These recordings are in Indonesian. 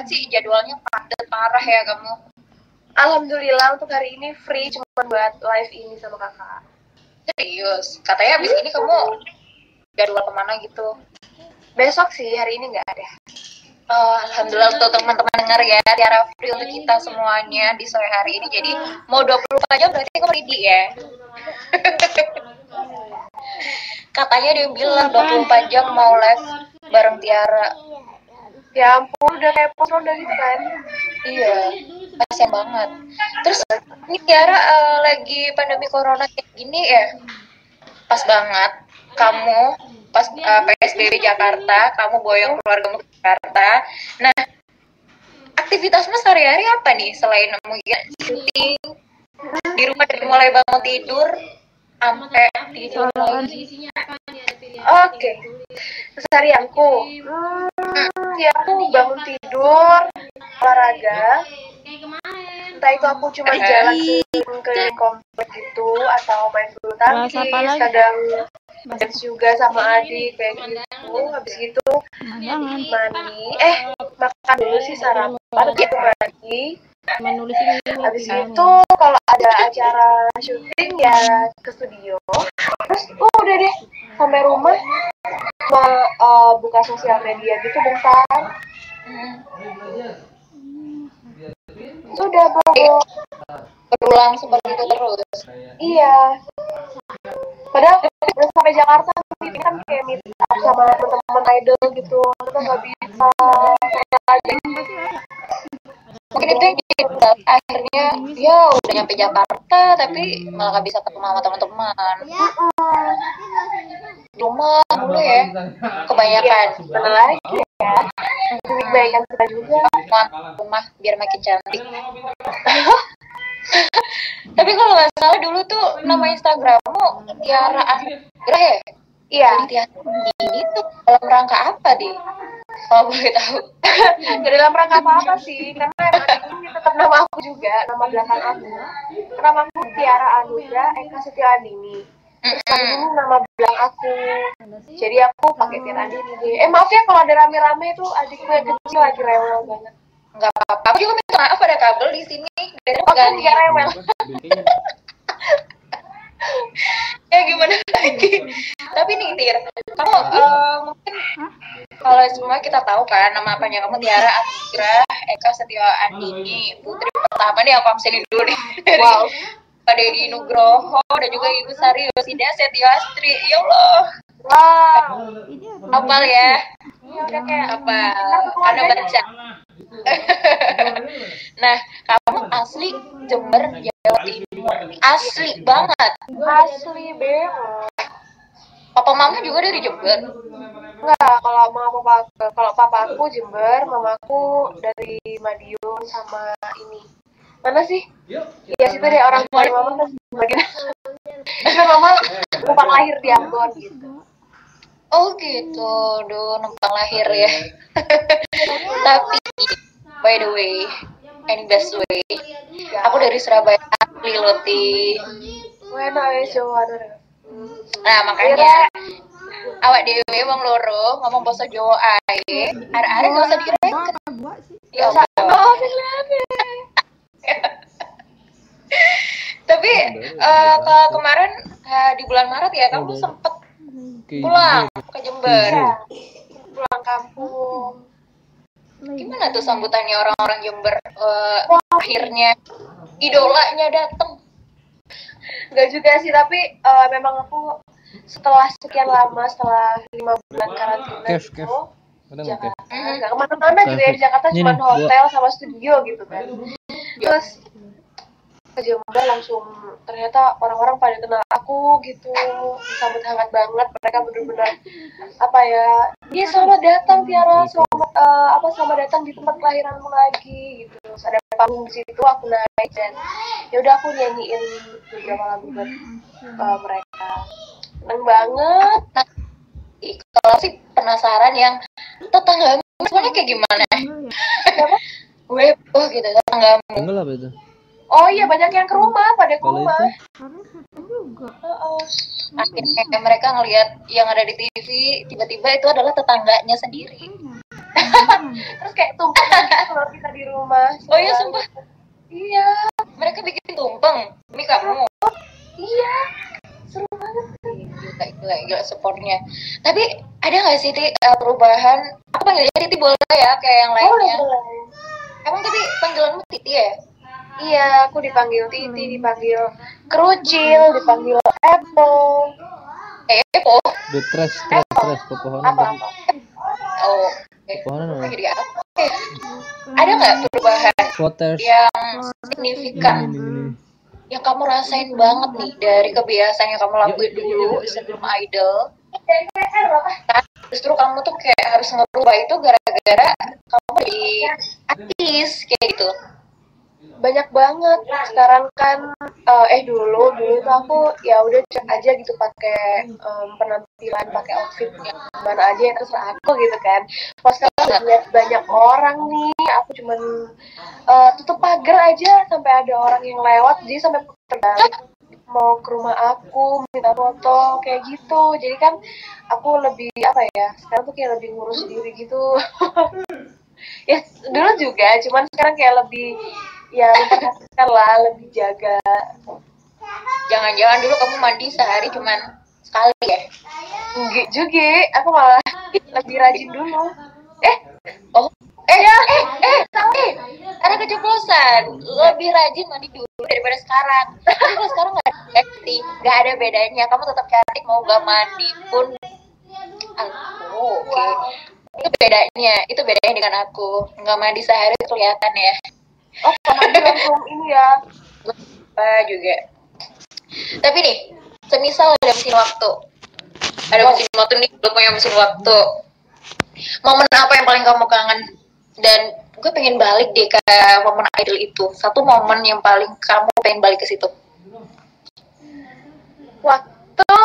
lihat sih jadwalnya padat parah ya kamu. Alhamdulillah untuk hari ini free cuma buat live ini sama kakak. Serius. Katanya abis ini kamu jadwal ke mana gitu. Besok sih, hari ini nggak ada. Oh, Alhamdulillah untuk teman-teman dengar ya Tiara free untuk kita semuanya di sore hari ini jadi mau 24 jam berarti kamu ready ya katanya dia bilang 24 jam mau live bareng Tiara Ya ampun, udah kayak pos udah gitu kan. iya. Kasian banget. Terus ini Tiara eh, lagi pandemi corona kayak gini ya? Pas banget. Kamu pas eh, PSBB Jakarta kamu boyong keluargamu ke Jakarta. Nah aktivitasmu sehari-hari apa nih selain mungkin syuting? Di rumah dari mulai bangun tidur sampai tidur lagi. Oke, keseharianku. Hmm, ya aku bangun tidur, olahraga. Entah itu aku cuma jalan keliling keliling komplek gitu atau main bulu tangkis, lagi? kadang dance juga sama adik kayak gitu. Habis itu mandi, eh makan dulu sih sarapan, gitu mandi. menulis ini. Habis itu kalau ada acara syuting ya ke studio. Terus oh udah deh sampai rumah mau eh, buka sosial media gitu bentar. Sudah baru berulang seperti itu terus iya. Padahal udah sampai Jakarta ini kan kayak meet up sama teman-teman idol gitu. Kita nggak bisa aja. Mungkin itu yang berat. akhirnya ya udah nyampe Jakarta tapi malah gak bisa ketemu sama teman-teman rumah dulu ya kebanyakan Mana lagi ya? Kebaikan kita juga. rumah, rumah biar makin cantik tapi kalau nggak salah dulu tuh nama Instagrammu Tiara Anugrah ya Iya. Jadi Tiara ini tuh dalam rangka apa di kalau boleh tahu Gak dalam rangka apa-apa sih, karena ini tetap nama aku juga, nama belakang aku. Nama aku Tiara Anugrah Eka Setiandini. Terus kan ini nama belakang aku. Jadi aku pakai Tiara Andini deh. Eh maaf ya kalau ada rame-rame itu adikku yang kecil lagi rewel banget. nggak apa-apa aku juga minta maaf ada kabel di sini dari Aku juga rewel. ya gimana lagi? Tapi nih Tir kamu eh, mungkin kalau semua kita tahu kan nama apanya kamu Tiara Anugrah Eka Setio Andini putri pertama nih aku absenin dulu nih. Dari Wow. Pak Deddy Nugroho dan juga Ibu Sari Yosida Setio Astri ya Allah. Wow. hafal ya? Ya udah kayak apa karena baca. Nah kamu asli Jember Timur asli banget asli banget. papa mama juga dari Jember Enggak, kalau mama papa kalau papa aku Jember, mamaku dari Madiun sama ini. Mana sih? Iya situ deh orang tua mama kan bagian. Tapi mama numpang lahir di Ambon gitu. Oh gitu, duh numpang lahir ya. Tapi by the way, any best way, aku dari Surabaya asli loh Ti. Wena wes Jawa. Nah makanya awak dewe wong loro ngomong bahasa Jawa ae, ada-ada gak usah direket. Ya Allah. Oh? Tapi eh, ke kemarin eh, di bulan Maret ya kamu sempet pulang ke Jember. Iya. Pulang kampung. Gimana tuh sambutannya orang-orang Jember eh, akhirnya idolanya datang? Enggak juga sih, tapi eh, memang aku setelah sekian lama, setelah lima bulan karantina. Ada nggak, Kev? Jakarta, nggak ke mana-mana gitu ya di Jakarta cuma hotel sama studio gitu kan. Terus ke Jember langsung ternyata orang-orang pada kenal aku gitu disambut hangat banget mereka bener-bener apa ya dia selamat datang Tiara selamat eh, apa selamat datang di tempat kelahiranmu lagi gitu terus ada panggung di situ aku naik dan ya udah aku nyanyiin beberapa lagu buat eh, mereka seneng banget Ih, Kalau sih penasaran yang tetanggamu sebenarnya kayak gimana? Gue oh gitu tetanggamu. Apa itu? oh iya banyak yang ke rumah pada ke rumah Heeh. Akhirnya mereka ngelihat yang ada di TV tiba-tiba itu adalah tetangganya sendiri. Terus kayak tumpeng gitu loh kita di rumah Oh iya, sumpah. iya Mereka bikin tumpeng demi kamu. iya seru banget Gila, gila, gila supportnya. Tapi ada nggak sih Ti eh, perubahan? Aku panggilnya Titi boleh ya kayak yang boleh lainnya. boleh Emang tadi panggilanmu Titi ya? iya aku dipanggil Titi dipanggil kerucil dipanggil Apple Eh, Epo. The trash, trash, trash, pepohonan. apa apa Oh, Oh, apa? jadi apa? Oke. Ada nggak perubahan Voters. yang signifikan Ini, ini, ini. yang kamu rasain banget nih dari kebiasaan yang kamu lakuin dulu sebelum idol Nah, justru kamu tuh kayak harus ngerubah itu gara-gara kamu jadi artis kayak gitu banyak banget. Sekarang kan eh, eh dulu dulu tuh aku ya udah cek aja gitu pakai em, penampilan pakai outfit yang mana aja yang terserah aku gitu kan. Pas sekarang lihat banyak orang nih aku cuman eh, tutup pagar aja sampai ada orang yang lewat jadi sampai terbalik mau ke rumah aku minta foto kayak gitu. Jadi kan aku lebih apa ya sekarang tuh kayak lebih ngurus diri gitu. Ya dulu juga cuman sekarang kayak lebih ya memperhatikan lah lebih jaga. Jangan-jangan dulu kamu mandi sehari cuman sekali ya? Enggak juga aku malah lebih rajin dulu. Eh oh eh eh eh eh ada keceplosan. Lebih rajin mandi dulu daripada sekarang. Tapi kalau sekarang nggak ada cantik nggak ada bedanya. Kamu tetap cantik mau nggak mandi pun. Aku oke. Itu bedanya itu bedanya dengan aku. Nggak mandi sehari kelihatan ya oh sama langsung ini ya. Apa juga. Tapi nih semisal ada mesin waktu. Ada mesin waktu nih lu punya mesin waktu. Momen apa yang paling kamu kangen? Dan gue pengen balik deh ke momen idol itu. Satu momen yang paling kamu pengen balik ke situ. Waktu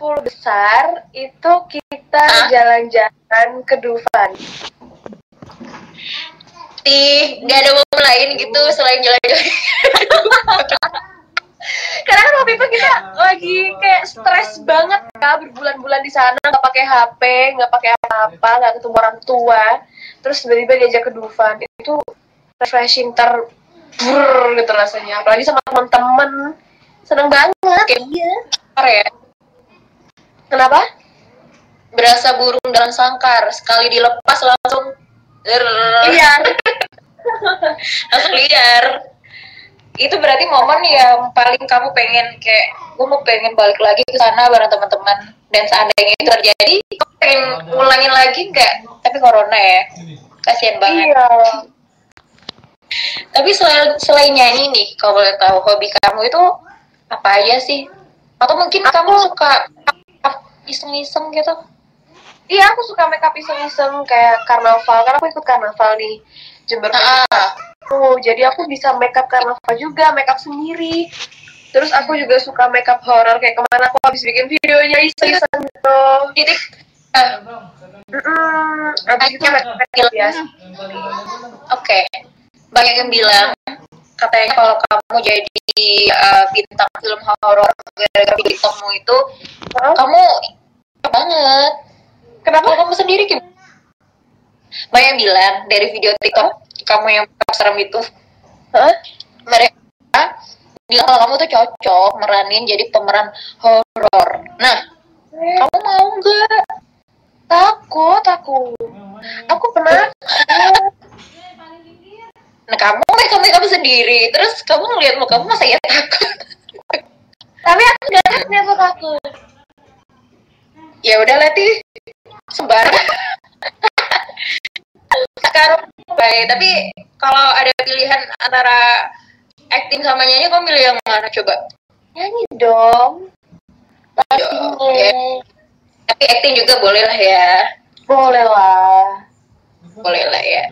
10 besar itu kita jalan-jalan ke Dufan Tih, gak ada momen lain gitu selain jalan-jalan. Karena kan waktu itu kita lagi kayak stres banget kak berbulan-bulan di sana nggak pakai HP nggak pakai apa-apa nggak ketemu orang tua. Terus tiba-tiba diajak ke Dufan itu refreshing ter brrr gitu rasanya. Apalagi sama teman-teman. Seneng banget. Iya. Ya? Kenapa? Berasa burung dalam sangkar. Sekali dilepas langsung iya langsung liar. Itu berarti momen yang paling kamu pengen kayak gue mau pengen balik lagi ke sana bareng teman-teman. Dan seandainya itu terjadi kamu pengen ngulangin lagi nggak? Tapi corona ya. Kasihan banget. Iya. Tapi selain selain nyanyi nih kalau boleh tahu hobi kamu itu apa aja sih? Atau mungkin kamu suka iseng-iseng gitu? Iya aku suka make up iseng-iseng kayak karnaval karena aku ikut karnaval nih Jember ah Tuh, jadi aku bisa make up karnaval juga, make up sendiri. Terus aku juga suka make up horror kayak ke mana aku habis bikin videonya iseng-iseng gitu. titik. Abis itu make up biasa. Oke, banyak yang bilang katanya kalau kamu jadi uh, bintang film horor gara-gara TikTokmu itu Hah? kamu banget. Kenapa? Kamu sendiri gimana? Yang bilang dari video TikTok kamu yang serem itu, Hah? mereka bilang kalau kamu tuh cocok meranin jadi pemeran horor. Nah, kamu mau nggak? Takut aku. Aku pernah. Nah, kamu make up make up sendiri, terus kamu ngeliat muka kamu masa ya takut? Tapi aku gak takut aku takut. ya udah Leti sebar sekarang baik tapi kalau ada pilihan antara acting sama nyanyi kamu milih yang mana? Coba. Nyanyi dong. Ya, Pastinya. tapi acting juga boleh lah ya. Boleh lah. boleh lah ya.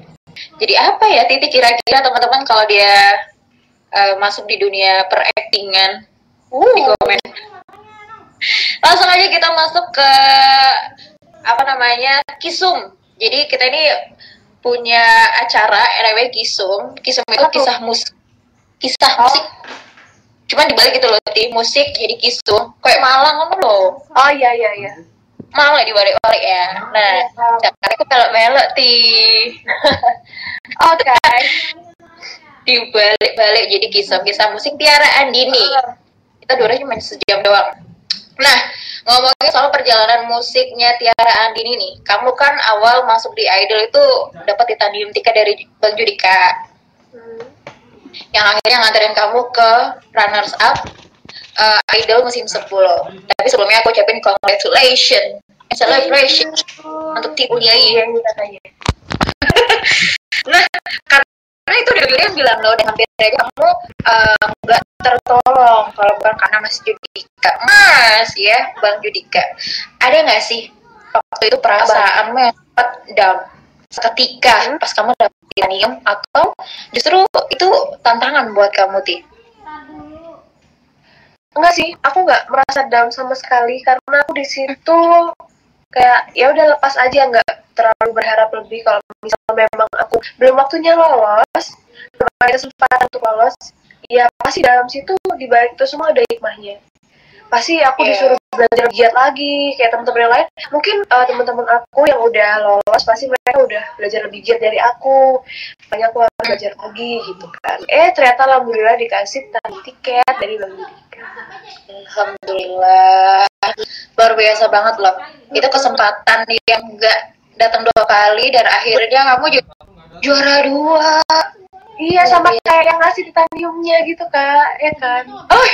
Jadi apa ya titik kira-kira teman-teman kalau dia eh, masuk di dunia peraktingan di Uh, komen. Langsung aja kita masuk ke apa namanya kisum. Jadi kita ini punya acara namanya kisum. Kisum itu kisah musik kisah Oh. musik. Cuman dibalik gitu loh di musik jadi kisum. Kayak Malang kan loh oh iya iya iya. mau lah dibalik-balik ya. Nah Jakarta itu kalau melok ti Oke. dibalik-balik jadi kisah-kisah musik Tiara Andini. Kita durasi cuma sejam doang. Nah ngomongin soal perjalanan musiknya Tiara Andini nih kamu kan awal masuk di Idol itu dapat titanium tiket dari Bang Judika Hmm. yang akhirnya nganterin kamu ke runners up uh, Idol musim 10 tapi sebelumnya aku ucapin congratulations celebration untuk tim ini katanya. Nah, karena itu dari yang bilang loh, dan hampir aja kamu eh, nggak tertolong kalau bukan karena Mas Judika. Mas ya, Bang Judika. Ada nggak sih waktu itu perasaanmu yang sempat down seketika pas kamu dapet titanium atau justru itu tantangan buat kamu ti? Enggak sih, aku nggak merasa down sama sekali karena aku di situ kayak ya udah lepas aja nggak terlalu berharap lebih kalau misalnya memang aku belum waktunya lolos belum ada kesempatan untuk lolos ya pasti dalam situ di balik itu semua ada hikmahnya pasti aku Iya. disuruh belajar giat lagi kayak teman-teman yang lain mungkin eh, teman-teman aku yang udah lolos pasti mereka udah belajar lebih giat dari aku makanya aku harus belajar lagi gitu kan eh ternyata alhamdulillah dikasih tanda tiket dari Bang Yudika Alhamdulillah luar biasa banget loh. Itu kesempatan yang nggak datang dua kali dan akhirnya kamu ju- juara dua. Iya sama kayak yang ngasih titaniumnya gitu kak, ya kan? Oh,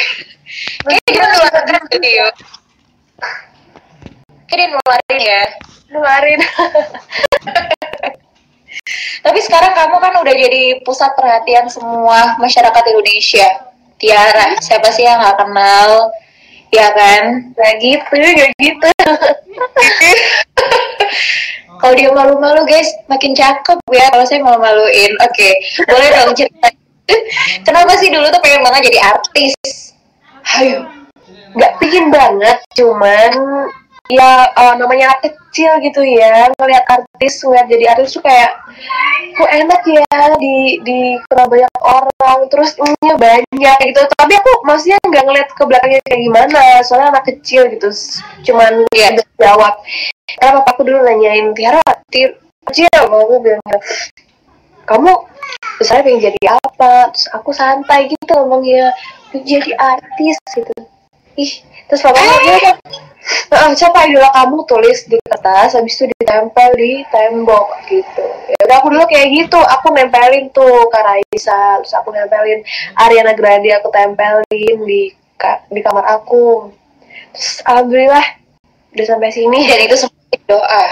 kayaknya dia nularin video. Kayaknya dia nularin ya. Nularin. Tapi sekarang kamu kan udah jadi pusat perhatian semua masyarakat Indonesia. Tiara, siapa sih yang nggak kenal? Ya kan? Gak gitu, gak gitu. Kalau dia malu-malu guys, makin cakep ya. Kalau saya malu-maluin, oke. Boleh dong cerita. Kenapa sih dulu tuh pengen banget jadi artis? Ayo. Gak pingin banget, cuman ya eh, namanya anak kecil gitu ya ngeliat artis ngeliat jadi artis tuh kayak kok enak ya di di banyak orang terus ininya banyak gitu. Tapi aku maksudnya nggak ngeliat ke belakangnya kayak gimana soalnya anak kecil gitu cuman dia jawab. Karena papaku dulu nanyain Tiara Ti kecil aku bilang kamu besarnya pengen jadi apa? Terus aku santai gitu ngomongnya "Pengen jadi artis gitu. Ih terus papa bilang "Heeh, siapa idola kamu tulis di kertas habis itu ditempel di tembok gitu. Ya udah aku dulu kayak gitu. Aku nempelin tuh Kak Raisa terus aku nempelin Ariana Grande aku tempelin di ka- di kamar aku. Terus alhamdulillah udah sampai sini. Dan itu semua doa.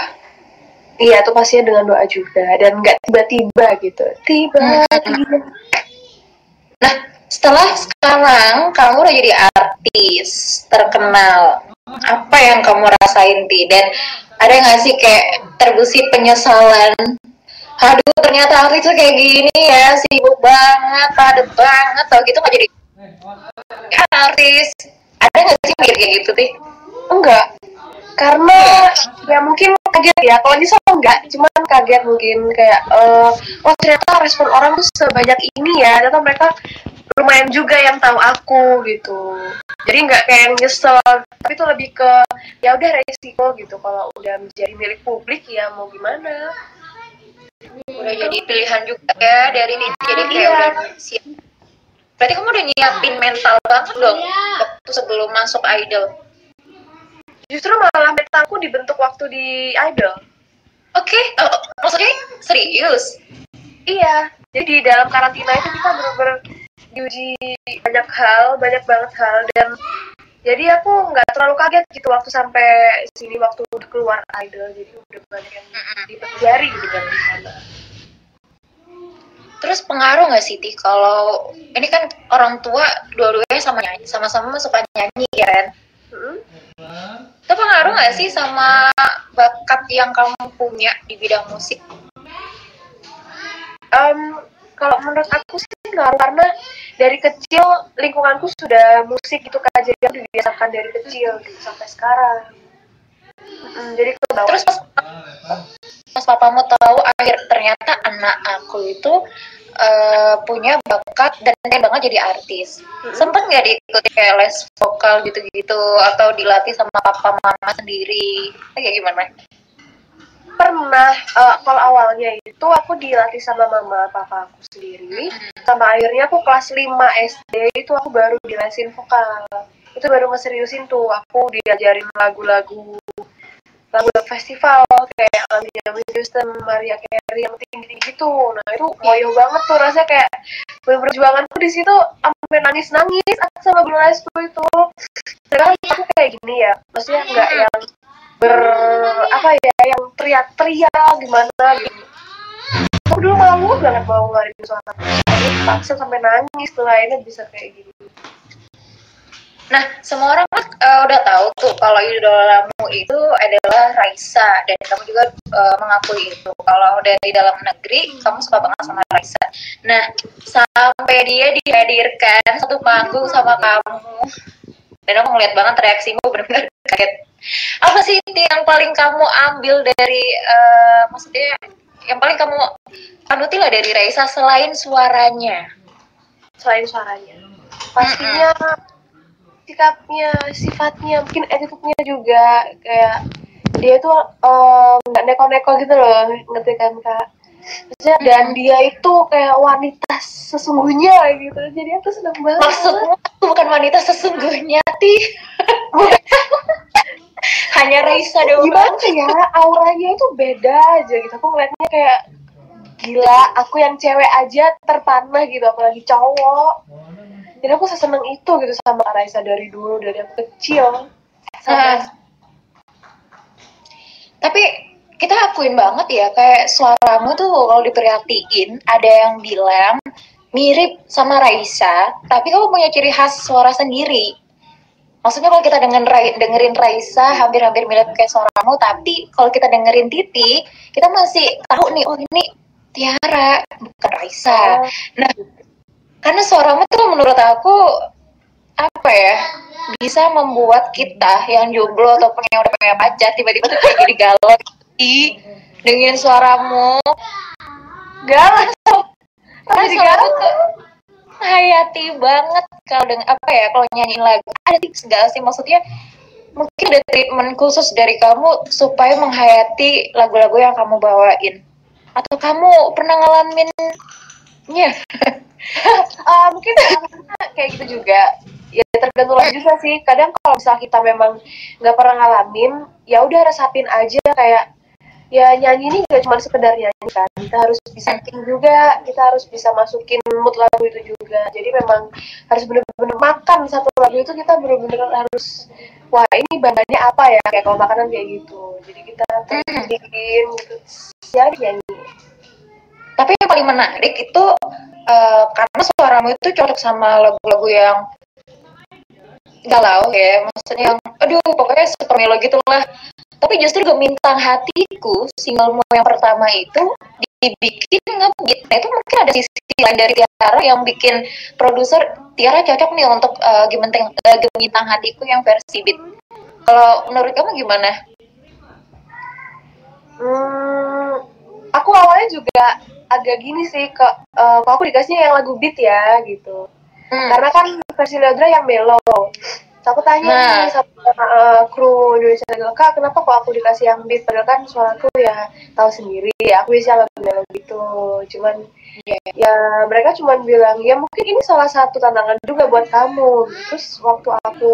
Iya, itu pastinya dengan doa juga. Dan nggak tiba-tiba gitu. Tiba-tiba. Nah, setelah sekarang kamu udah jadi artis terkenal, apa yang kamu rasain Ti? Dan ada nggak sih kayak terbesit penyesalan? Aduh, ternyata artis tuh kayak gini ya, sibuk banget, padat banget, tau gitu nggak jadi artis. Ada nggak sih mikir kayak gitu Ti? Enggak. Karena ya mungkin kaget ya. Kalau nyesel enggak, cuman kaget mungkin kayak eh oh ternyata respon orang tuh sebanyak ini ya. Ternyata mereka lumayan juga yang tahu aku gitu. Jadi nggak kayak yang nyesel, tapi itu lebih ke ya udah resiko gitu. Kalau udah menjadi milik publik ya mau gimana? Udah jadi pilihan juga ya dari ini, jadi kayak Iya. udah siap. Berarti kamu udah nyiapin mental banget dong waktu sebelum masuk idol. Justru malah mentalku dibentuk waktu di Idol. Oke, oh, maksudnya serius? Iya, jadi di dalam karantina itu kita benar-benar diuji banyak hal, banyak banget hal dan jadi aku nggak terlalu kaget gitu waktu sampai sini waktu udah keluar idol jadi udah banyak yang dipelajari gitu kan di sana. Terus pengaruh nggak sih, Ti, kalau ini kan orang tua dua-duanya sama nyanyi, sama-sama suka nyanyi ya kan? Hmm? Itu pengaruh nggak sih sama bakat yang kamu punya di bidang musik? Em, kalau menurut aku sih ngaruh karena dari kecil lingkunganku sudah musik gitu kan jadi aku dibiasakan dari kecil gitu sampai sekarang. Mm, jadi ke bawah. Terus pas, pas papamu tahu akhir ternyata anak aku itu eh, punya bakat dan pengen banget jadi artis. Sempet nggak diikuti kayak les vokal gitu-gitu atau dilatih sama papa mama sendiri? Kayak gimana? Pernah eh, kalau awalnya itu aku dilatih sama mama papa aku sendiri. Sama akhirnya aku kelas 5 SD itu aku baru dilesin vokal. Itu baru ngeseriusin tuh aku diajarin lagu-lagu lagu festival kayak lagunya Houston, Maria Carey yang tinggi-tinggi gitu. Nah itu ngoyo banget tuh rasanya kayak perjuanganku di situ sampai nangis-nangis aku sama guru lesku itu. Sekarang aku kayak gini ya maksudnya nggak yang ber apa ya yang teriak-teriak gimana gitu aku dulu malu banget mau ngeluarin suara tapi paksa sampai nangis tuh akhirnya bisa kayak gini Nah, semua orang eh, udah tahu tuh kalau idolamu itu adalah Raisa dan kamu juga eh, mengakui itu. Kalau dari dalam negeri, kamu suka banget sama Raisa. Nah, sampai dia dihadirkan satu panggung sama kamu, dan aku ngeliat banget reaksimu benar-benar kaget. Apa sih Ti, yang paling kamu ambil dari, eh, maksudnya yang paling kamu anuti lah dari Raisa selain suaranya? selain suaranya pastinya sikapnya sifatnya mungkin attitude-nya juga kayak dia tuh eh, nggak neko-neko gitu loh ngerti kan kak Maksudnya, dan dia itu kayak wanita sesungguhnya gitu. Jadi aku seneng banget. Maksudmu aku bukan wanita sesungguhnya, Ti. Hanya Raisa doang. gimana ya? Auranya itu beda aja gitu. Aku ngeliatnya kayak gila aku yang cewek aja terpanah gitu apalagi cowok. Jadi aku seseneng itu gitu sama Raisa dari dulu dari aku kecil. Nah, tapi kita akuin banget ya, kayak suaramu tuh kalau diperhatiin, ada yang bilang mirip sama Raisa, tapi kamu punya ciri khas suara sendiri. Maksudnya kalau kita dengerin, Rai- dengerin Raisa hampir-hampir mirip kayak suaramu, tapi kalau kita dengerin Titi, kita masih tahu nih, oh ini Tiara, bukan Raisa. Nah, karena suaramu tuh menurut aku apa ya bisa membuat kita yang jomblo ataupun yang udah punya pacar tiba-tiba tuh kayak jadi galau Ih, dengan suaramu. Galau jadi suaramu galau tuh? Hayati banget kalau dengan apa ya kalau nyanyiin lagu. Ada tips gak sih? Maksudnya mungkin ada treatment khusus dari kamu supaya menghayati lagu-lagu yang kamu bawain. Atau kamu pernah ngalaminnya? Ah, mungkin kayak gitu juga. Ya tergantung lagu juga sih. Kadang kalau misal kita memang nggak pernah ngalamin ya udah resapin aja kayak ya nyanyi ini gak cuma sekedar nyanyi kan. Kita harus bisa sing juga kita harus bisa masukin mood lagu itu juga. Jadi memang harus bener-bener makan satu lagu itu kita bener-bener harus wah ini bahannya apa ya? Kayak kalau makanan kayak gitu. Jadi kita bikin gitu ya nyanyi. Tapi yang paling menarik itu eh, karena suaramu itu cocok sama lagu-lagu yang galau ya. Maksudnya yang aduh pokoknya super melo gitu lah tapi justru gemintang hatiku singlemu yang pertama itu dibikin ngebeat nah itu mungkin ada sisi lain dari Tiara yang bikin produser Tiara cocok nih untuk eh, gemintang eh, gemintang hatiku yang versi beat kalau menurut kamu gimana? Hmm, aku awalnya juga agak gini sih ke kalau aku dikasihnya yang lagu beat ya gitu. Hmm. Karena kan versi Leodra yang melo. Terus aku tanya Nah. nih sama eh, kru Indonesia Idol, Kak, kenapa kok aku dikasih yang beat? Padahal kan suaraku ya tahu sendiri, aku bisa lagu lagu gitu. Cuman Iya. ya mereka cuman bilang ya mungkin ini salah satu tantangan juga buat kamu. Terus waktu aku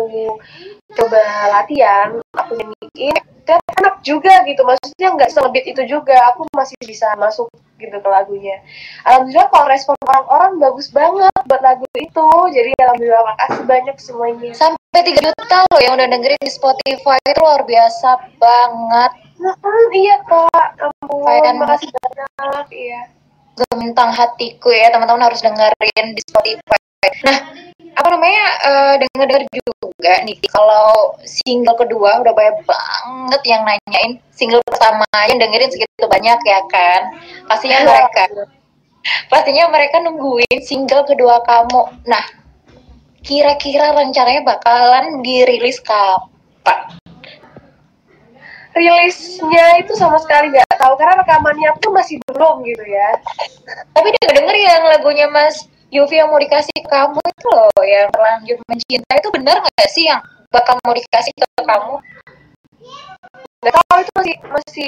coba latihan, aku nyanyiin, ternyata enak juga gitu. Maksudnya nggak selebit itu juga, aku masih bisa masuk gitu ke lagunya. Alhamdulillah kalau respon orang-orang bagus banget buat lagu itu. Jadi alhamdulillah makasih banyak semuanya. Sampai 3 juta loh yang udah dengerin di Spotify itu luar biasa banget. Hmm, iya kak, ampun, Keren. makasih banyak. Iya. Gemintang hatiku ya teman-teman harus dengerin di Spotify. Nah, apa namanya eh, denger-denger juga nih kalau single kedua udah banyak banget yang nanyain single pertama yang dengerin segitu banyak ya kan pastinya mereka pastinya mereka nungguin single kedua kamu nah kira-kira rencananya bakalan dirilis kapan rilisnya itu sama sekali nggak tahu karena rekamannya pun masih belum gitu ya Tapi dia denger yang lagunya Mas Yofi yang mau dikasih ke kamu itu loh, yang terlanjur mencinta itu benar nggak sih yang bakal mau dikasih ke kamu? nggak tahu itu masih masih.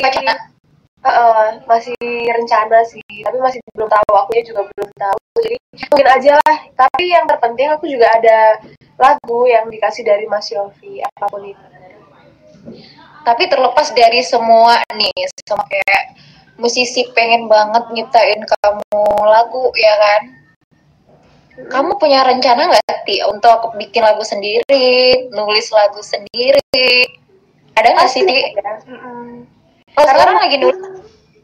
Heeh, masih rencana sih tapi masih belum tahu akunya juga belum tahu jadi mungkin aja lah tapi yang terpenting aku juga ada lagu yang dikasih dari Mas Yofi apa pun itu Tapi terlepas dari semua nih, sama kayak musisi pengen banget nyiptain kamu lagu ya kan? Kamu punya rencana nggak Ti untuk bikin lagu sendiri, nulis lagu sendiri? Ada nggak sih Ti? Karena- sekarang lagi nulis.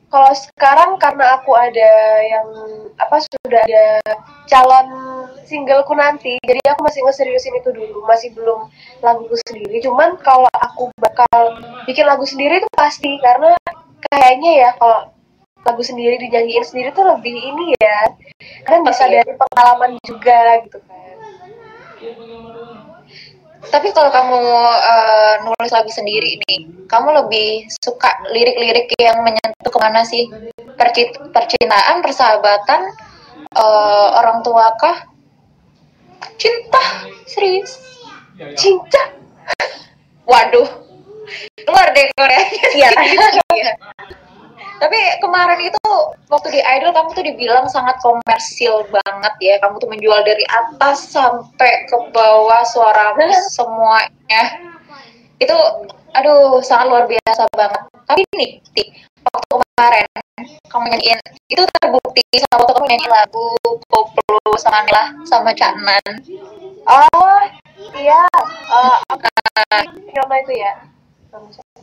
kalau sekarang karena aku ada yang apa sudah ada calon singleku nanti jadi aku masih ngeseriusin itu dulu masih belum laguku sendiri. Cuman kalau aku bakal bikin lagu sendiri itu pasti karena kayaknya ya kalau lagu sendiri dinyanyiin sendiri tuh lebih ini ya kan bisa dari pengalaman juga gitu kan Tapi kalau kamu eh, nulis lagu sendiri nih, kamu lebih suka lirik-lirik yang menyentuh ke mana sih? Perci- percintaan, persahabatan, eh, orang tua kah? Cinta, serius? cinta Waduh, keluar deh Koreanya. Iya. Tapi kemarin itu waktu di Idol kamu tuh dibilang sangat komersil banget ya. Kamu tuh menjual dari atas sampai ke bawah suaramu semuanya. Itu aduh sangat luar biasa banget. Tapi nih, waktu kemarin kamu nyanyiin itu terbukti sama waktu kamu nyanyi lagu Koplo sama Nila sama Cak Nan. oh iya eh, apa nama itu ya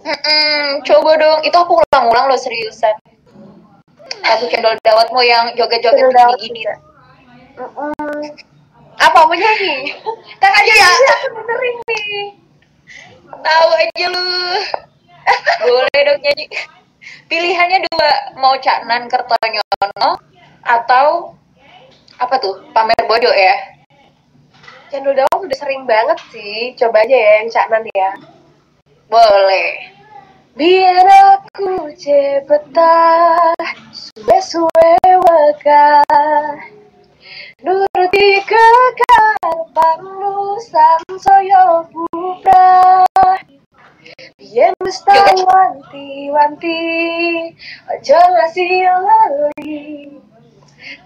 Mm-mm, coba dong, itu aku ulang-ulang loh seriusan. Lagu cendol dawatmu yang joget-joget gini-gini. apa mau nyanyi kan aja ya aku dengerin nih Tahu aja lu. Boleh dong nyanyi. Pilihannya dua, mau Cak Nan Kertonyono atau apa tuh? Pamer bodoh ya. Cendol dawat udah sering banget sih coba aja ya yang Cak Nan ya Boleh. biar aku cepetah suwe-suwe wakah nuruti kekarepanmu sang soyo putra Biar mesti wanti-wanti Ojo ngasih lali.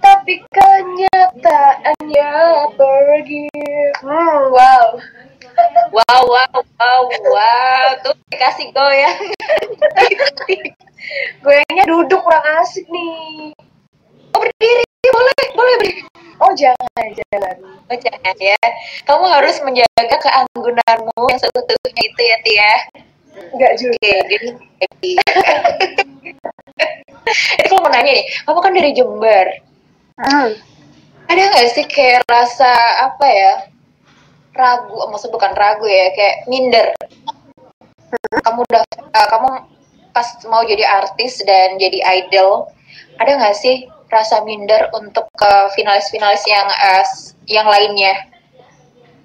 Tapi kenyataannya pergi. Hmm, wow Wow, wow, wow, wow. Tuh kasih goyang. Goyangnya duduk kurang asik nih Oh, berdiri. Boleh, boleh berdiri. Oh jangan, jangan Oh, jangan ya. Kamu harus menjaga keanggunanmu yang seutuhnya itu ya, Tia. Enggak juga jadi Jadi kalau mau nanya nih, kamu kan dari Jember. Hmm. Ada nggak sih kayak rasa apa ya? Ragu, maksud bukan ragu ya, kayak minder. Kamu udah, eh, kamu pas mau jadi artis dan jadi idol, ada nggak sih rasa minder untuk ke finalis-finalis yang s- yang lainnya?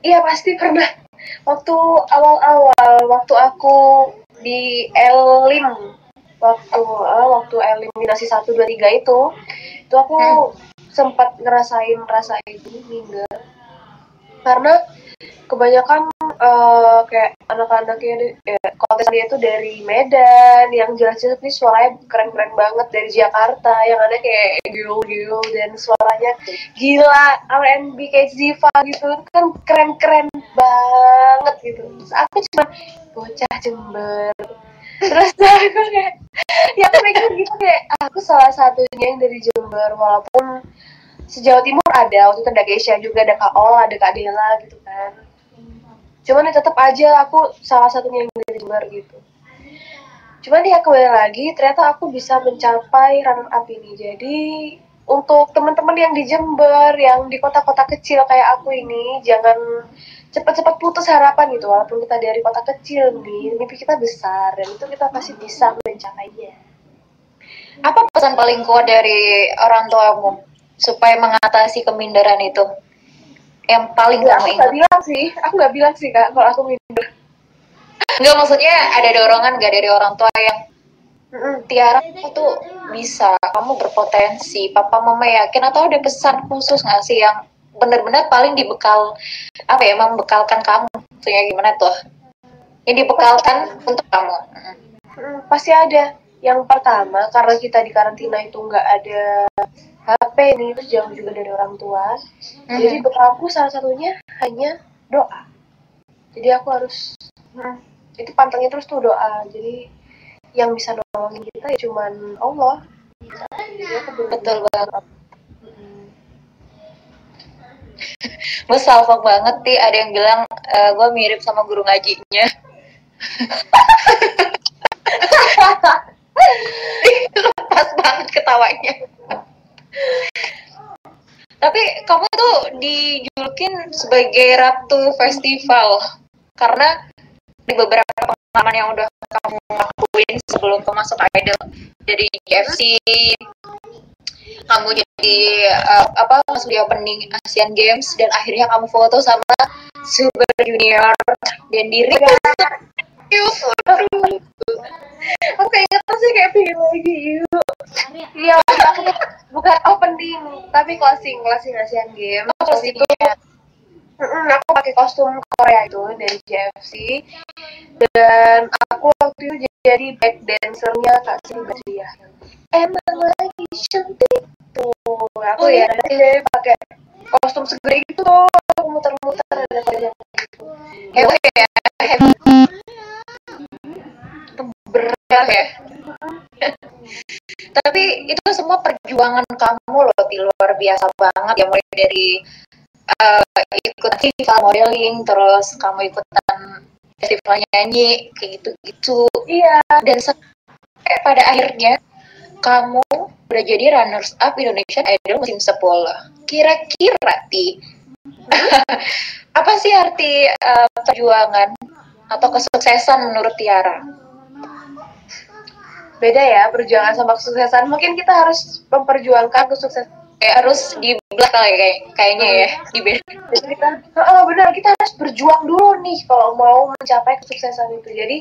Iya pasti pernah. Waktu awal-awal, waktu aku di Elim, waktu eh, waktu eliminasi 1, 2, 3 itu, itu aku sempat ngerasain rasa itu minder. Karena kebanyakan eh, kayak anak-anaknya eh, kontesannya itu dari Medan, yang jelas-jelas nih suaranya keren-keren banget dari Jakarta, yang ada kayak Gil-Gil dan suaranya gila R&B kayak Ziva gitu itu kan keren-keren banget gitu. Terus aku cuma bocah Jember. Terus aku kayak ya aku mikir gitu kayak aku salah satunya yang dari Jember walaupun sejauh timur ada waktu itu ada Keisha juga ada Kak Ol ada Kak Dela gitu kan. Cuman ya tetap aja aku salah satunya yang dari Jember gitu. Cuman ya kembali lagi ternyata aku bisa mencapai runner up ini. Jadi untuk teman-teman yang di Jember yang di kota-kota kecil kayak aku ini jangan cepat-cepat putus harapan gitu. Walaupun kita dari kota kecil nih mimpi kita besar dan itu kita pasti bisa mencapainya Apa pesan paling kuat dari orang tuamu supaya mengatasi keminderan itu? Yang paling ya, kamu aku ingat? nggak bilang sih aku nggak bilang sih kak kalau aku minder Nggak maksudnya ada dorongan gak dari orang tua yang. Tiara tuh bisa, kamu berpotensi, papa mama yakin atau ada pesan khusus nggak sih yang benar-benar paling dibekal apa ya membekalkan kamu maksudnya gimana tuh yang dibekalkan untuk kamu pasti ada. Yang pertama, karena kita di karantina itu nggak ada HP nih, terus jauh juga dari orang tua. Mhm. Jadi bekalku salah satunya hanya doa. Jadi aku harus, mm, itu pantengnya terus tuh doa. Jadi yang bisa nolongin kita ya cuman Allah. Jadi aku bener- betul banget gue salfok banget sih ada yang bilang gue mirip sama guru ngajinya pas banget ketawanya tapi kamu tuh dijulukin sebagai ratu festival karena di beberapa pengalaman yang udah kamu lakuin sebelum kamu masuk idol dari JFC kamu jadi uh, apa masuk di opening Asian Games dan akhirnya kamu foto sama Super Junior dan diri Aku sih kayak pengen lagi yuk. Iya, aku bukan opening, tapi closing, closing Asian Games. Terus itu Mm-mm, aku pakai kostum Korea itu dari JFC dan aku waktu itu jadi back dancernya Kak Sri Badriah. Emang lagi cantik tuh. Aku ya nanti pakai kostum segede gitu muter-muter dan banyak gitu. hebat ya hebat berat ya? Tapi itu semua perjuangan kamu loh Ti, luar biasa banget ya mulai dari uh, ikut festival modeling terus kamu ikutan festival nyanyi kayak gitu-gitu. Iya, dan sampai pada akhirnya kamu udah jadi runners up Indonesian Idol musim 10 kira-kira ti apa sih arti uh, perjuangan atau kesuksesan menurut Tiara beda ya perjuangan sama kesuksesan. Mungkin kita harus memperjuangkan kesuksesan. kayak harus di belakang ya kayak kayaknya ya di beda Jadi kita, oh, benar kita harus berjuang dulu nih kalau mau mencapai kesuksesan itu. Jadi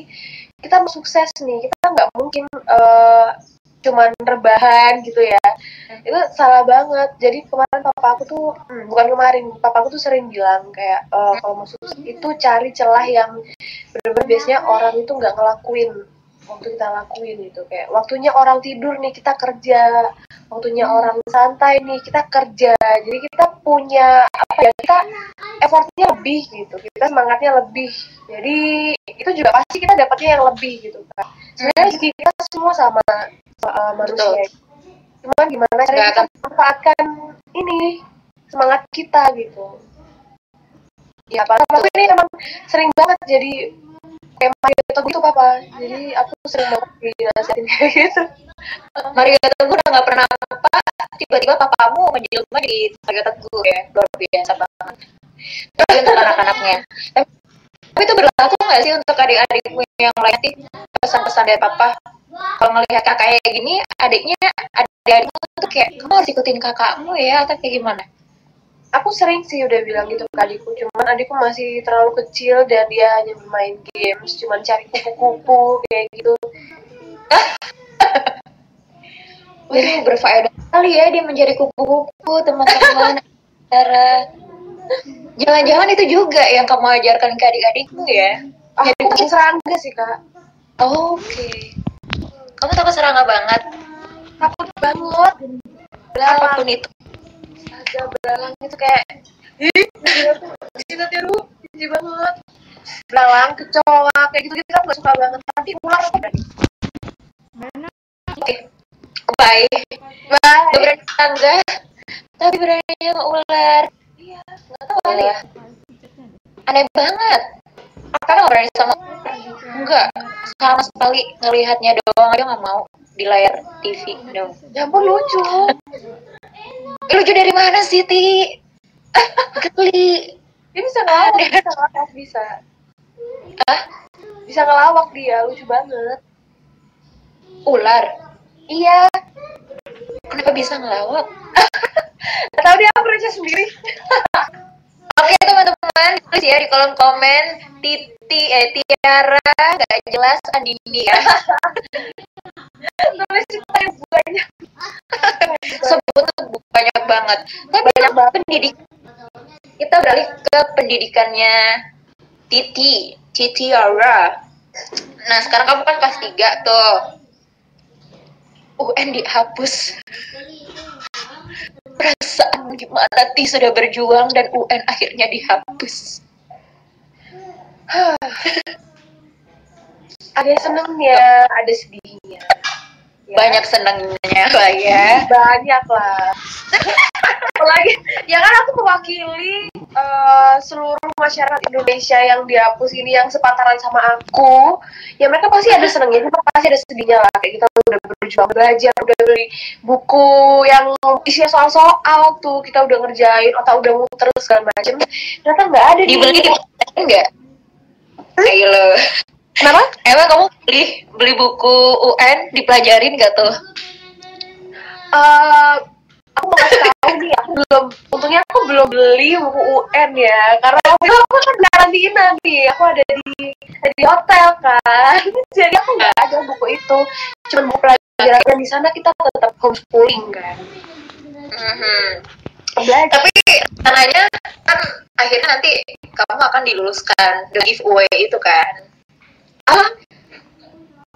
kita mau sukses nih, kita nggak mungkin eh, cuman rebahan gitu ya. Itu salah banget. Jadi kemarin papa aku tuh, hmm, bukan kemarin, papa aku tuh sering bilang kayak eh, kalau mau sukses itu cari celah yang benar-benar biasanya orang itu nggak ngelakuin waktu kita lakuin gitu kayak waktunya orang tidur nih kita kerja. Waktunya orang santai nih kita kerja. Jadi kita punya apa ya kita effortnya lebih gitu. Kita semangatnya lebih. Jadi itu juga pasti kita dapatnya yang lebih gitu kan sebenarnya rezeki kita semua sama uh, manusia cuman gimana cara kita manfaatkan ini semangat kita gitu. Ya apa aku ini emang sering banget jadi kayak Mario Teguh gitu papa. Jadi aku sering banget dinasihatin kayak gitu. Mario Teguh udah nggak pernah apa tiba-tiba papamu menjelma jadi Mario Teguh ya. Luar biasa banget. Tapi untuk anak-anaknya. Tapi, itu berlaku nggak sih untuk adik-adikmu yang lain pesan-pesan dari papa? Kalau ngelihat kakak kayak gini adiknya adik-adikmu tuh kayak kamu harus ikutin kakakmu ya atau kayak gimana aku sering sih udah bilang gitu ke adikku cuman adikku masih terlalu kecil dan dia hanya bermain games cuman cari kupu-kupu kayak gitu. Waduh, berfaedah sekali ya dia menjadi kupu-kupu teman-teman Cara jangan-jangan itu juga yang kamu ajarkan ke adik-adikmu ya? Aku tuh serangga sih kak. Oke. Kamu takut serangga banget? Takut banget. Apa pun itu astaga belalang itu kayak ih kita tiru jijik banget. Belalang kecoa kayak gitu kita nggak suka banget. Tapi ular aku berani oke. Bye. Bye. Gak berani tangga. Tapi berani sama ular. Iya nggak tahu kali ya. Aneh banget. Karena nggak berani sama enggak sama sekali ngelihatnya doang aja nggak mau di layar TV dong. Ya ampun lucu. Eh, lucu dari mana sih ti? Geli. Dia bisa ngelawak bisa ngelawak bisa. Ah bisa ngelawak dia lucu banget. Ular? Iya. Kenapa bisa ngelawak? Gak tau dia aku percaya sendiri. Oke teman-teman teman-teman tulis ya di kolom komen Titi eh Tiara nggak jelas Andini ya Nulis itu paling banyak. tuh banyak banget. Tapi Banyak banget. pendidik kita beralih ke pendidikannya Titi Titi Tiara nah sekarang kamu kan kelas 3 tuh. UN dihapus. Perasaan gimana Ti sudah berjuang dan UN akhirnya dihapus Ada senengnya, ada sedihnya. Ya. banyak senangnya lah ya. Banyak lah. Apalagi ya kan aku mewakili eh, seluruh masyarakat Indonesia yang dihapus ini yang sepantaran sama aku. Ya mereka pasti ada senengnya pasti ada sedihnya lah. Kayak kita udah berjuang belajar udah beli buku yang isinya soal-soal tuh. Kita udah ngerjain otak udah muter segala macem. Ternyata nggak ada dibeli di enggak Ayo kenapa? Emang kamu beli beli buku UN dipelajarin gak tuh? Eh, aku mau kasih tahu nih aku belum untungnya aku belum beli buku UN ya. Karena waktu itu aku kan karantina nih aku ada di di hotel kan. Jadi aku nggak ada buku itu. Cuma buku pelajaran dan di sana kita tetap homeschooling kan. Mhm. belajar. Tapi rencananya kan akhirnya nanti kamu akan diluluskan the giveaway itu kan? Ah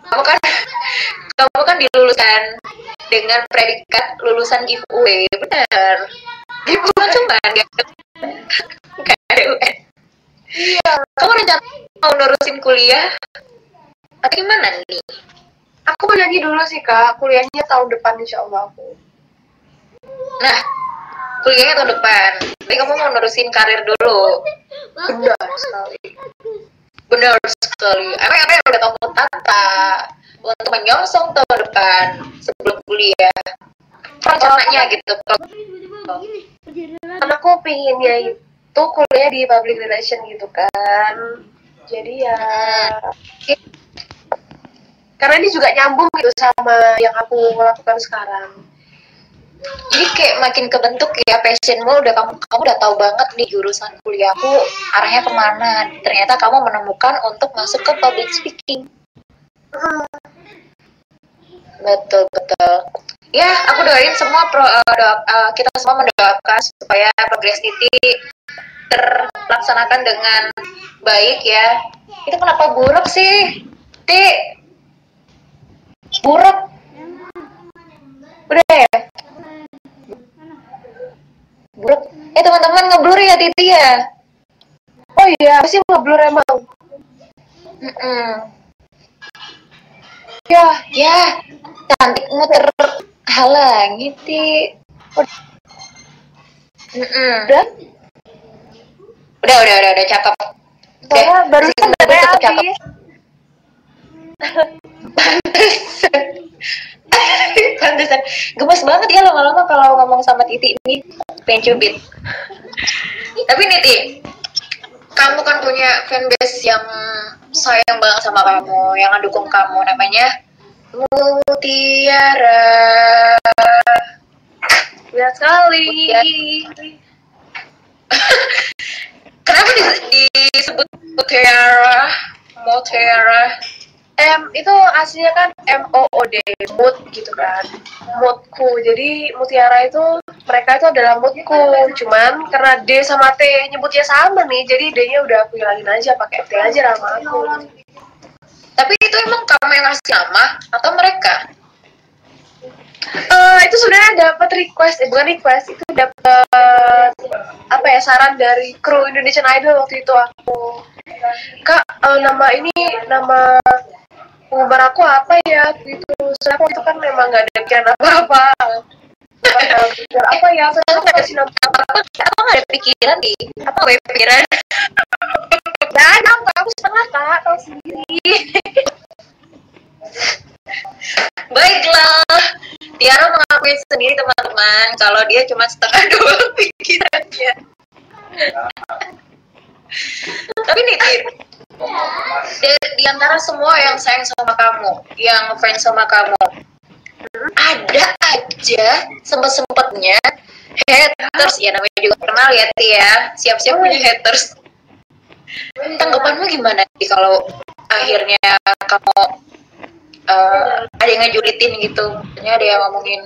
Kamu kan kamu kan diluluskan dengan predikat lulusan giveaway, benar? Bukan cuma nggak nggak ada UN. iya Kamu rencana mau nerusin kuliah atau gimana nih? aku mau nyanyi dulu sih kak kuliahnya tahun depan insya Allah aku Nah, kuliahnya tahun depan. Tapi kamu mau nerusin karir dulu. benar sekali Benar sekali. Emang yang udah kamu tata untuk menyongsong tahun depan sebelum kuliah? Rencananya gitu. karena aku pinginnya itu kuliah di public relation gitu kan jadi ya karena ini juga nyambung gitu sama yang aku lakukan sekarang Jadi kayak makin kebentuk ya passionmu udah kamu kamu udah tahu banget nih jurusan kuliahku arahnya ke mana. Ternyata kamu menemukan untuk masuk ke public speaking. Betul betul. Ya, aku doain semua pro, eh, doa- eh, kita semua mendoakan supaya progres Titi terlaksanakan dengan baik ya. Itu kenapa buruk sih? Ti. Buruk. Udah ya? Buruk. Eh teman-teman ngeblur ya Titi ya? oh iya apa sih ngeblur emang Mm-mm. ya Ya, cantikmu terhalangi, Ti. Mm-mm. udah Udah, udah, udah, udah, cakep. soalnya Oke, baru segitu baterai tetap cakep. Pantesan. Gemes banget ya lama-lama kalau ngomong sama Titi ini. Pengen cubit. Tapi nih, Ti. Kamu kan punya fanbase yang sayang banget sama kamu, yang ngedukung kamu. Namanya Mutiara. lihat sekali Kenapa di- disebut Mutiara? Mutiara. M itu aslinya kan M O O D mood gitu kan. Moodku. Jadi mutiara itu mereka itu adalah moodku. Cuman karena D sama T nyebutnya sama nih jadi D-nya udah aku hilangin aja pakai T aja nama aku. Tapi itu emang kamu yang ngasih nama atau mereka? Eh, itu sebenarnya dapat request eh bukan request itu dapat apa ya saran dari kru Indonesian Idol waktu itu aku. Kak eh, nama ini nama penggemar aku apa ya? Gitu. Soalnya aku itu kan memang nggak ada pikiran apa-apa. Apa ya, ya terus aku kasih nama Apa apa apa nggak ada pikiran di apa gue pikiran? nggak ada aku aku setengah kak. Tahu sendiri. Baiklah, Tiara mengakui sendiri teman-teman kalau dia cuma setengah doang pikirannya. Tapi nih, di, di antara semua yang sayang sama kamu, yang fans sama kamu, ada aja sempet-sempetnya haters, ya namanya juga kenal ya, Tia, siap-siap punya haters. tanggapanmu gimana sih kalau akhirnya kamu eh, ada yang ngejulitin gitu? Ada yang ngomongin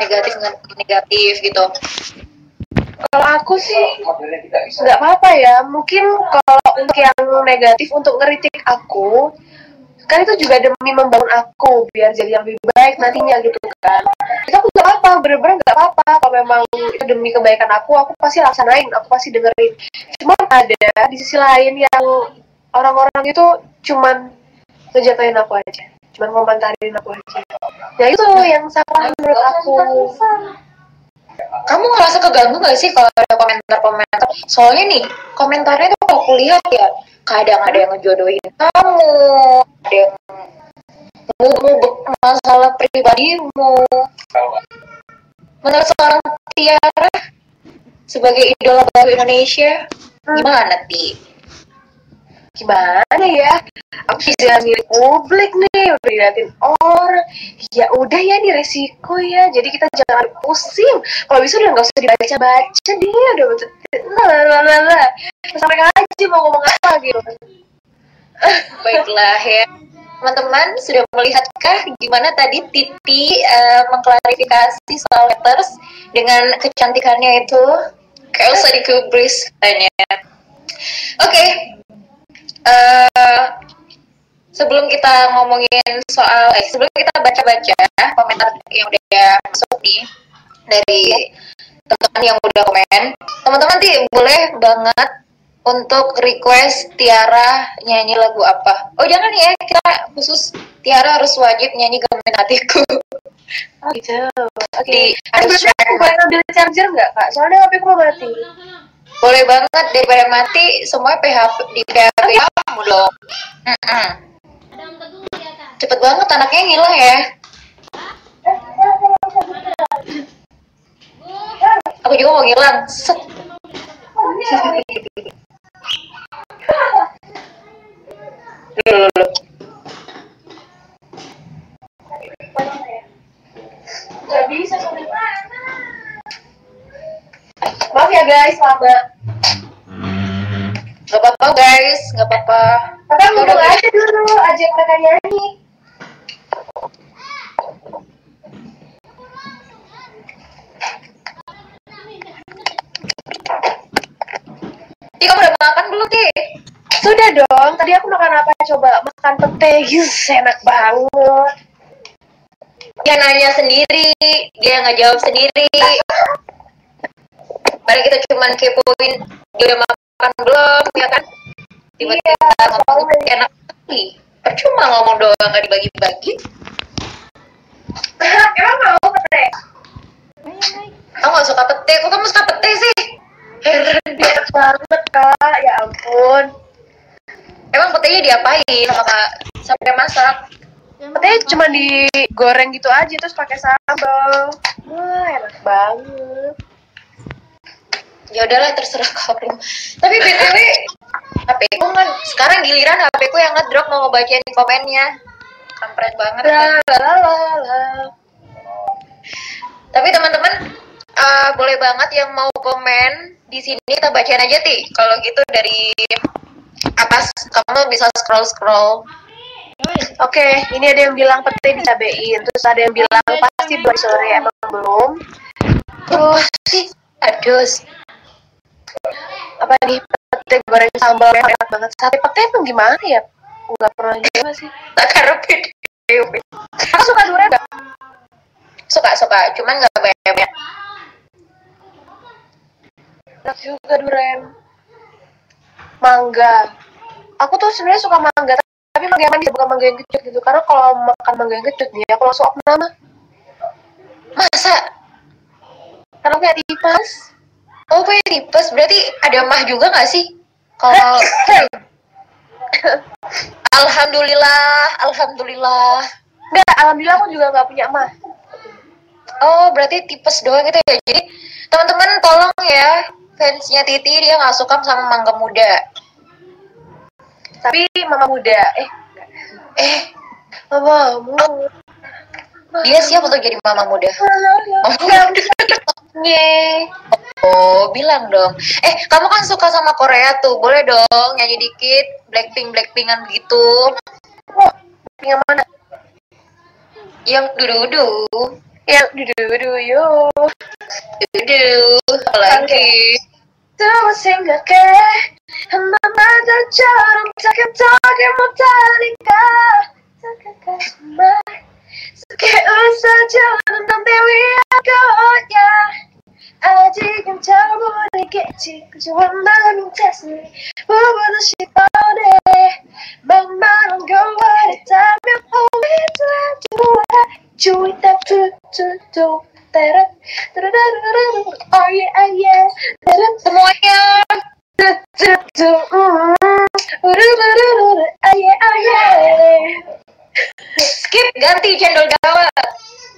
negatif negatif gitu Kalau aku sih nggak apa-apa ya. Mungkin kalau untuk yang negatif untuk ngeritik aku, kan itu juga demi membangun aku biar jadi yang lebih baik nantinya gitu kan. Itu aku nggak apa-apa, bener-bener nggak apa-apa. Kalau memang itu demi kebaikan aku, aku pasti laksanain, aku pasti dengerin. Cuman ada di sisi lain yang orang-orang itu cuman ngejatuhin aku aja, cuman ngomentarin aku aja. Ya itu yang salah menurut aku. Kamu ngerasa keganggu gak sih kalau ada komentar-komentar? Soalnya nih komentarnya tuh kalau aku lihat ya kadang ada yang ngejodohin kamu ada yang ngubek masalah pribadimu. Menurut seorang Tiara sebagai idola baru Indonesia gimana ti gimana ya? Aku bisa milik publik nih udah diliatin orang. Ya udah ya ini resiko ya. Jadi kita jangan pusing. Kalau bisa udah nggak usah dibaca baca deh udah baca lalalala sampai aja mau ngomong apa gitu baiklah ya. Teman-teman sudah melihatkah gimana tadi Titi eh, mengklarifikasi soal letters dengan kecantikannya itu? Kayak usah dikubris katanya. Oke eh, sebelum kita ngomongin soal eh sebelum kita baca-baca komentar yang udah masuk nih dari teman-teman yang udah komen teman-teman sih boleh banget untuk request Tiara nyanyi lagu apa. Oh jangan ya kita khusus Tiara harus wajib nyanyi Gemen Hatiku. Oh gitu oke. Di ada berarti aku boleh ngambil charger nggak kak? Soalnya HP aku mati boleh banget daripada mati semua PHP di PHP kamu dong. Cepet banget anaknya ngilang ya. Aku juga mau ngilang. Set Loh, loh, loh. nggak bisa maaf ya guys lama Gak apa-apa guys, gak apa-apa. Kakak ngomong aja dulu, ajak mereka nyanyi. Ti, kamu udah makan belum, Ti? Sudah dong, tadi aku makan apa coba? Makan pete, yes, enak banget. Dia nanya sendiri, dia nggak jawab sendiri. Padahal kita cuman kepoin dia udah makan belum, ya kan? Tiba-tiba Iya, ngomong soalnya. enak sekali. Percuma ngomong doang nggak dibagi-bagi. Emang mau pete? Kamu nggak suka pete, kok kamu suka pete sih? Heran dia. Banget kak, ya ampun. Emang petenya diapain sama kak? Sampai masak? Petenya cuma digoreng gitu aja, terus pakai sambal. Wah, enak banget. Ya udahlah terserah kamu. Tapi btw HP ku kan sekarang giliran HP ku yang ngedrop mau ngebacain komennya. Kampret banget. Kan? Tapi teman-teman eh, boleh banget yang mau komen di sini kita bacain aja ti. Kalau gitu dari atas kamu bisa scroll scroll Oke, ini ada yang bilang pete dicabein, terus ada yang bilang pasti belum sore emang belum. Terus sih aduh apa nih pete goreng sambal enak banget. Sate pete emang gimana ya? Nggak pernah juga sih. tak karepin Aku suka durian nggak? suka suka cuman nggak banyak Enak juga durian. Mangga. Aku tuh sebenarnya suka mangga, tapi mangga yang manis bukan mangga yang kecut gitu. Karena kalau makan mangga yang kecut nih, aku langsung opname. masa Karena kayak tipes. Oh punya tipes berarti ada mah juga nggak sih kalau Alhamdulillah, Alhamdulillah. Enggak, alhamdulillah aku juga nggak punya emas. Oh, berarti tipes doang gitu ya. Jadi, teman-teman tolong ya, fansnya Titi dia nggak suka sama mangga muda. Tapi mama muda, eh, Eh, mama muda. dia siap untuk jadi mama muda. Enggak, Yeay. Oh, bilang dong. Eh, kamu kan suka sama Korea tuh. Boleh dong nyanyi dikit Blackpink Blackpinkan gitu. Oh, yang mana? Yang dudu Yang dudu yo. Dudu lagi. 또 생각해 한마마다처럼 다가다게 못하니까 다가가지 말 깨운 사자는 넌내 위한 거야 아직은 잘모르겠지 그저 원망은 자신이 부부도 싶어네 막말한 교활했다면 오해다 좋아 좋다 투투투 따라 따라라라라 oh yeah oh yeah 따라 뭐야 투투투 우르르르르 oh yeah oh yeah skip ganti cendol gawat.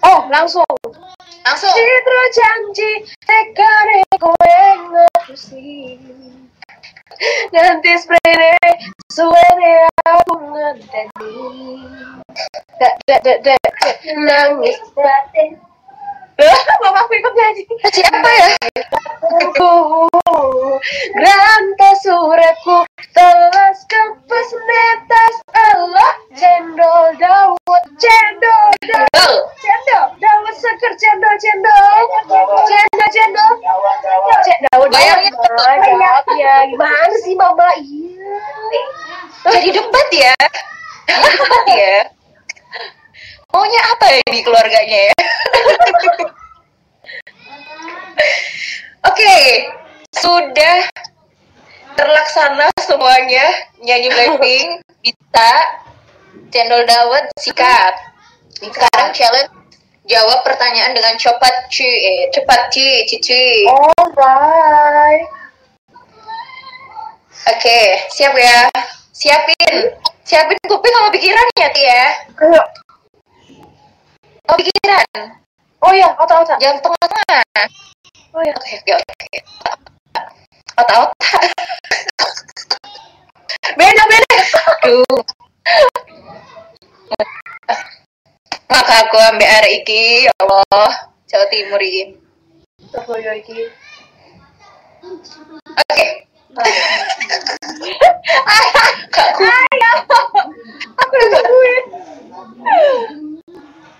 Oh langsung. Langsung. Citro janji tekare gue ngapusi nanti spray de suene aku ngedeni dek dek dek dek nangis batin ikut nyanyi Siapa ya? Aku Granta suratku Telas kepes netas Allah Cendol dawet Cendol dawet. Cendol Dawet seger cendol cendol Cendol cendol Cendol Bayangin Jawabnya Gimana sih mama Iya Jadi debat ya. Debat ya. Maunya apa ya di keluarganya ya? Oke, sudah terlaksana semuanya nyanyi Blackpink bisa cendol dawet sikat. Sekarang challenge jawab pertanyaan dengan cepat ci eh, cepat ci cici. Alright Oke, siap ya. Siapin. Siapin kuping sama pikirannya, Ti ya. Ayo. Oh iya, otak-otak Jangan tengah-tengah. Oh iya Oke, oke, oke. Otak-otak. Beda beda Aduh. Maka aku ambil arek iki, ya Allah. Jawa Timur iki. Apa ya iki Oke. Kak ku. Aku udah tungguin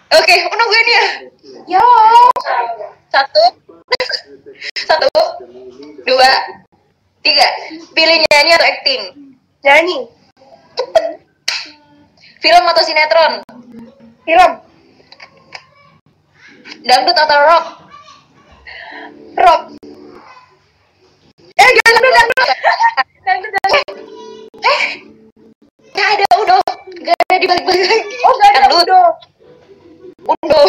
Oke, nungguin ya. Yo Satu. Satu. Dua. Tiga. Pilih nyanyi atau acting. Nyanyi Film atau sinetron. Film Dangdut atau rock. Rock Eh dangdut dangdut Dangdut dangdut Eh, gak ada udah. Gak ada dibalik-balik lagi. Oh gak ada udah Undo.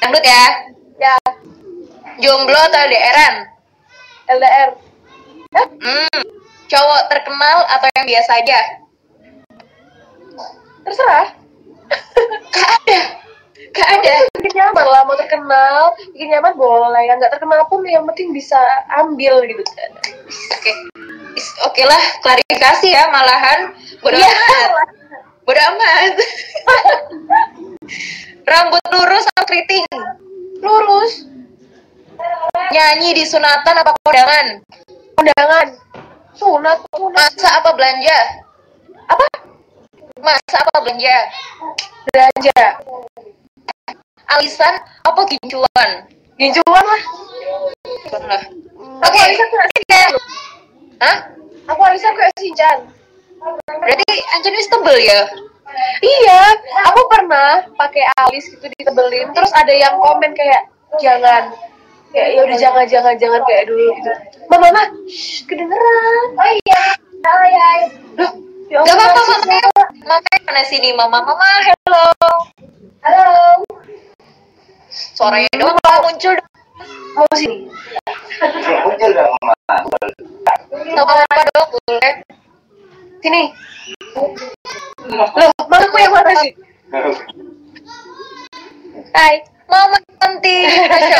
Dangdut ya. Ya Jomblo atau LDRan? LDR Hmm. Cowok terkenal atau yang biasa aja? Terserah Gak ada. Gak ada. Bikin nyaman lah mau terkenal Bikin nyaman boleh Yang gak terkenal pun yang penting bisa ambil gitu Oke. Is- Oke lah, klarifikasi ya malahan. Bodoh Iya amat. Bodoh amat. Rambut lurus atau keriting? Lurus Nyanyi di sunatan apa kondangan? Undangan Sunat Sunat Masak apa belanja? Apa? Masak apa belanja? Belanja Alisan apa gincuan? Ginjuan lah Lah. Aku Oke. Alisa kayak Sinchan Hah? Aku Alisa kayak Sinchan Berarti Anjani tebel ya? Iya, aku pernah pakai alis gitu ditebelin, terus ada yang komen kayak jangan, kayak ya udah jangan jangan jangan kayak dulu gitu. Mama, mama, shh, kedengeran. Oh iya, oh iya. Loh, ya Gak apa-apa mamanya. sama. Mamanya mana sini? Mama, mama, hello. Halo, Suaranya doang kalau muncul. mau sini? muncul dong mama Sama apa dong boleh? Sini. Loh, mamaku yang mana sih? Hai. Mama cantik. Masya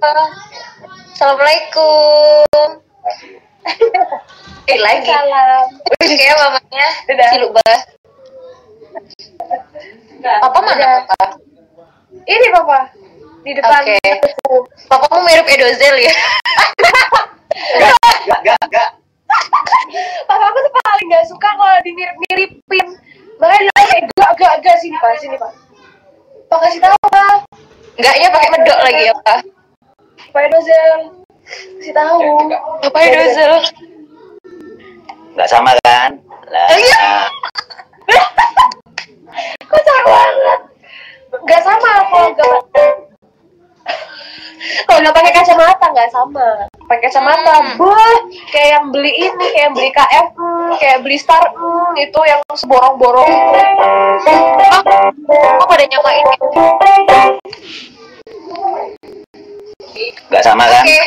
Allah. Assalamualaikum. Eh lagi. Salam. Udah kayak mamanya. Udah. Si Luba. Papa mana papa? Ini papa. di depan Oke. aku. Papamu mirip Edozel ya? Enggak, enggak, enggak. Papa aku tuh paling gak suka kalau dimirip-miripin. Makanya dia kayak gak, gak, gak sini pak, sini pak. Pak kasih tahu pak, Enggaknya pakai medok lagi ya, Pak? Pak Edozel. Kasih tahu. Papa Edozel. Enggak sama kan? Lah, Iya. Kok sama banget? Gak sama kalau gak kalau nggak pakai kacamata nggak sama pakai kacamata Hmm. boh kayak yang beli ini kayak yang beli KF kayak beli Star hmm, itu yang seborong-borong Kok pada nyamain ya? enggak sama kan? Oke.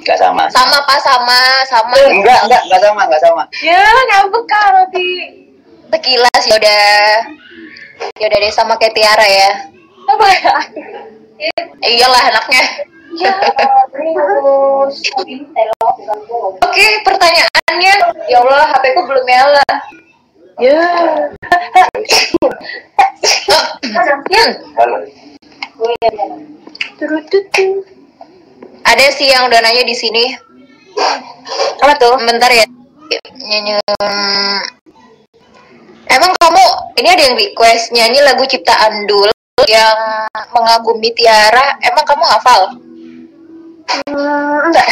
Enggak sama. Sama, Pak, sama, sama. Enggak, enggak, enggak sama, enggak sama. ya ngambek kan nanti Sekilas ya udah. Ya udah deh sama kayak Tiara ya. apa ya Eh, iyalah anaknya. Ya Oke, pertanyaannya. Ya Allah, HP ku belum nyala. ya Hmm. Ada sih yang udah nanya di sini. Apa tuh? Bentar ya. Nyanyi. Emang kamu ini ada yang request nyanyi lagu ciptaan Dul yang mengagumi Tiara. Emang kamu hafal? Hmm, enggak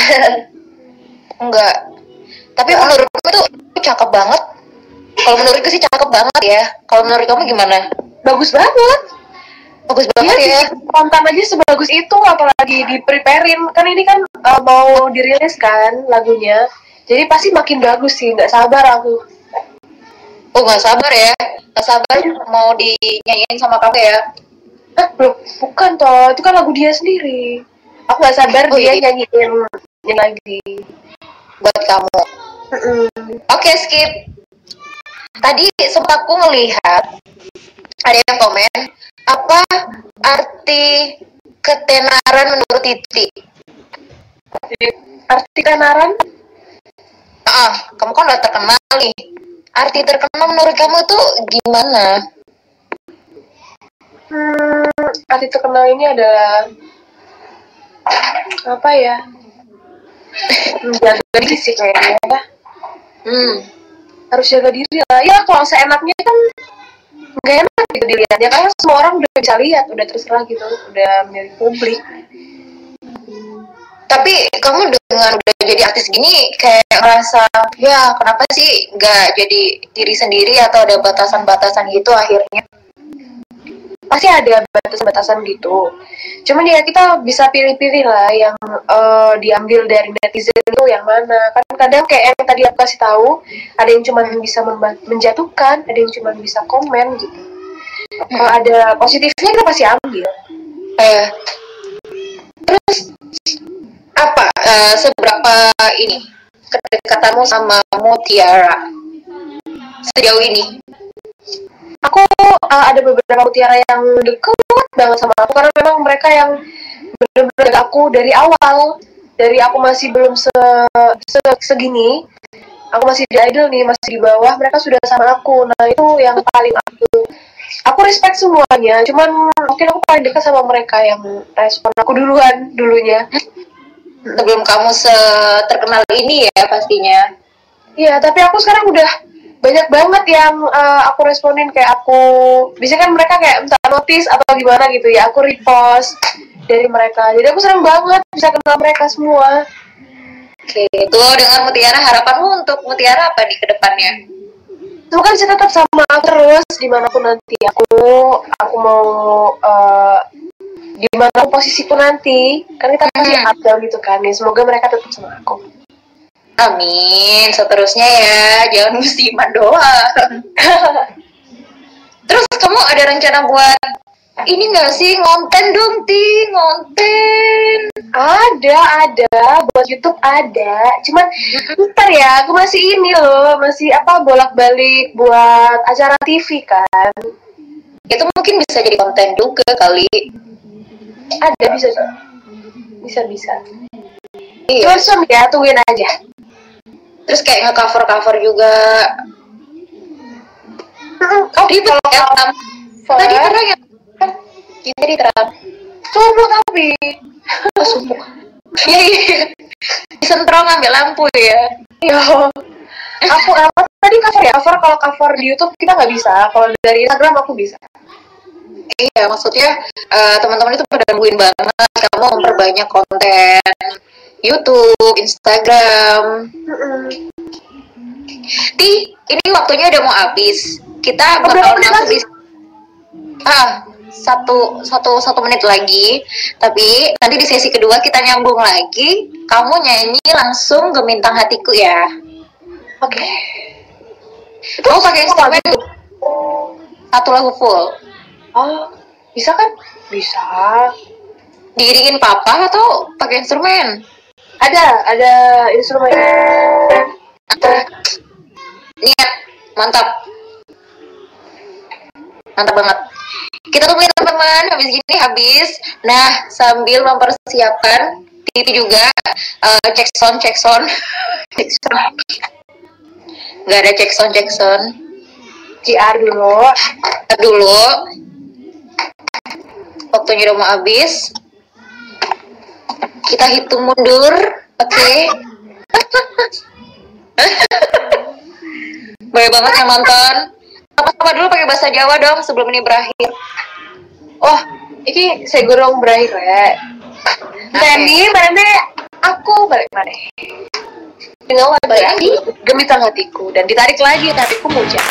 Enggak. Tapi menurutku itu cakep banget. Kalau menurutku sih cakep banget ya. Kalau menurut kamu gimana? bagus banget Bagus banget Iya, ya. spontan aja sebagus itu apalagi di preparein kan ini kan uh, mau dirilis kan lagunya jadi pasti makin bagus sih nggak sabar aku Oh nggak sabar ya. Nggak sabar mau dinyanyiin sama kamu ya. Hah, loh, bukan toh itu kan lagu dia sendiri aku nggak sabar Oh, dia iya. nyanyiin nyanyi lagi Buat kamu. Mm-mm. Oke skip. Tadi sempat aku ngelihat ada yang komen apa arti ketenaran menurut Titi. arti kenaran Ah, kamu kan udah terkenal nih. Arti terkenal menurut kamu tuh gimana? hmm, arti terkenal ini adalah apa ya? Menjaga diri sih kayaknya. Ya Hmm. harus jaga diri lah. Ya kalau seenaknya kan nggak enak gitu dilihatnya. Karena semua orang udah bisa lihat udah terserah gitu udah milik publik. Tapi kamu dengan udah jadi artis gini kayak ngerasa ya kenapa sih nggak jadi diri sendiri? Atau ada batasan-batasan gitu akhirnya? Pasti ada batasan-batasan gitu. Cuman ya kita bisa pilih-pilih lah yang eh, diambil dari netizen itu yang mana. Kan kadang kayak yang tadi aku kasih tahu ada yang cuma bisa menjatuhkan ada yang cuma bisa komen gitu. Kalau ada positifnya kita pasti ambil. Eh, terus apa eh, seberapa ini kedekatanmu sama Mutiara? Sejauh ini? Aku uh, ada beberapa mutiara yang deket banget sama aku karena memang mereka yang benar-benar aku dari awal. Dari aku masih belum se, se- segini aku masih di idol nih masih di bawah mereka sudah sama aku. Nah itu yang paling aku aku respect semuanya cuman mungkin aku paling dekat sama mereka yang respon aku duluan dulunya. Sebelum kamu se terkenal ini ya pastinya. Iya, tapi aku sekarang udah banyak banget yang uh, aku responin. Kayak aku biasanya kan mereka kayak minta notice atau gimana gitu ya. Aku repost dari mereka. Jadi aku senang banget bisa kenal mereka semua. Oke, tuh dengan Mutiara harapanmu untuk Mutiara apa nih ke depannya? semoga bisa tetap sama aku terus di mana pun nanti. Aku aku mau uh, di mana pun posisiku nanti. Kan kita pasti Hmm. up down gitu kan ya. Semoga mereka tetap sama aku Amin, seterusnya ya, jangan musiman doang. Terus kamu ada rencana buat ini nggak sih ngonten dong ti ngonten Ada, ada. Buat YouTube ada. Cuman ntar ya, aku masih ini loh, masih apa bolak-balik buat acara TV kan. itu mungkin bisa jadi konten juga kali Ada bisa bisa bisa. iya Som, ya tungguin aja. Terus kayak nge-cover cover juga oh ribet ya Tam. for- tadi pernah ya jadi Trump Sumuk tapi. sumuk iya iya disentrong ambil lampu ya Ya. Aku apa tadi cover ya? Cover kalau cover di YouTube kita nggak bisa. Kalau dari Instagram aku bisa. iya maksudnya eh, teman-teman itu pada nungguin banget kamu memperbanyak konten YouTube Instagram Ti, ini waktunya udah mau habis. Kita bakal masuk di ah satu satu satu menit lagi. Tapi nanti di sesi kedua kita nyambung lagi. Kamu nyanyi langsung gemintang hatiku ya. Oke. Kamu pakai instrumen satu lagu full. Oh, bisa kan? Bisa. Diiringin papa atau pakai instrumen? Ada, ada instrumen. Niat, mantap. Mantap banget. Kita tungguin teman-teman, habis gini habis. Nah, sambil mempersiapkan itu juga eh, cek sound, cek sound. Cek sound. Nggak ada cek sound, cek sound. JR dulu. Dulu. Waktunya udah mau habis. Kita hitung mundur, oke? Boleh banget yang nonton. Sama-sama dulu pakai bahasa Jawa dong sebelum ini berakhir. Oh, ini saya gurung berakhir ya. Tadi mana aku balik mana? Dengan Balik lagi gemitan hatiku dan ditarik lagi hatiku muja.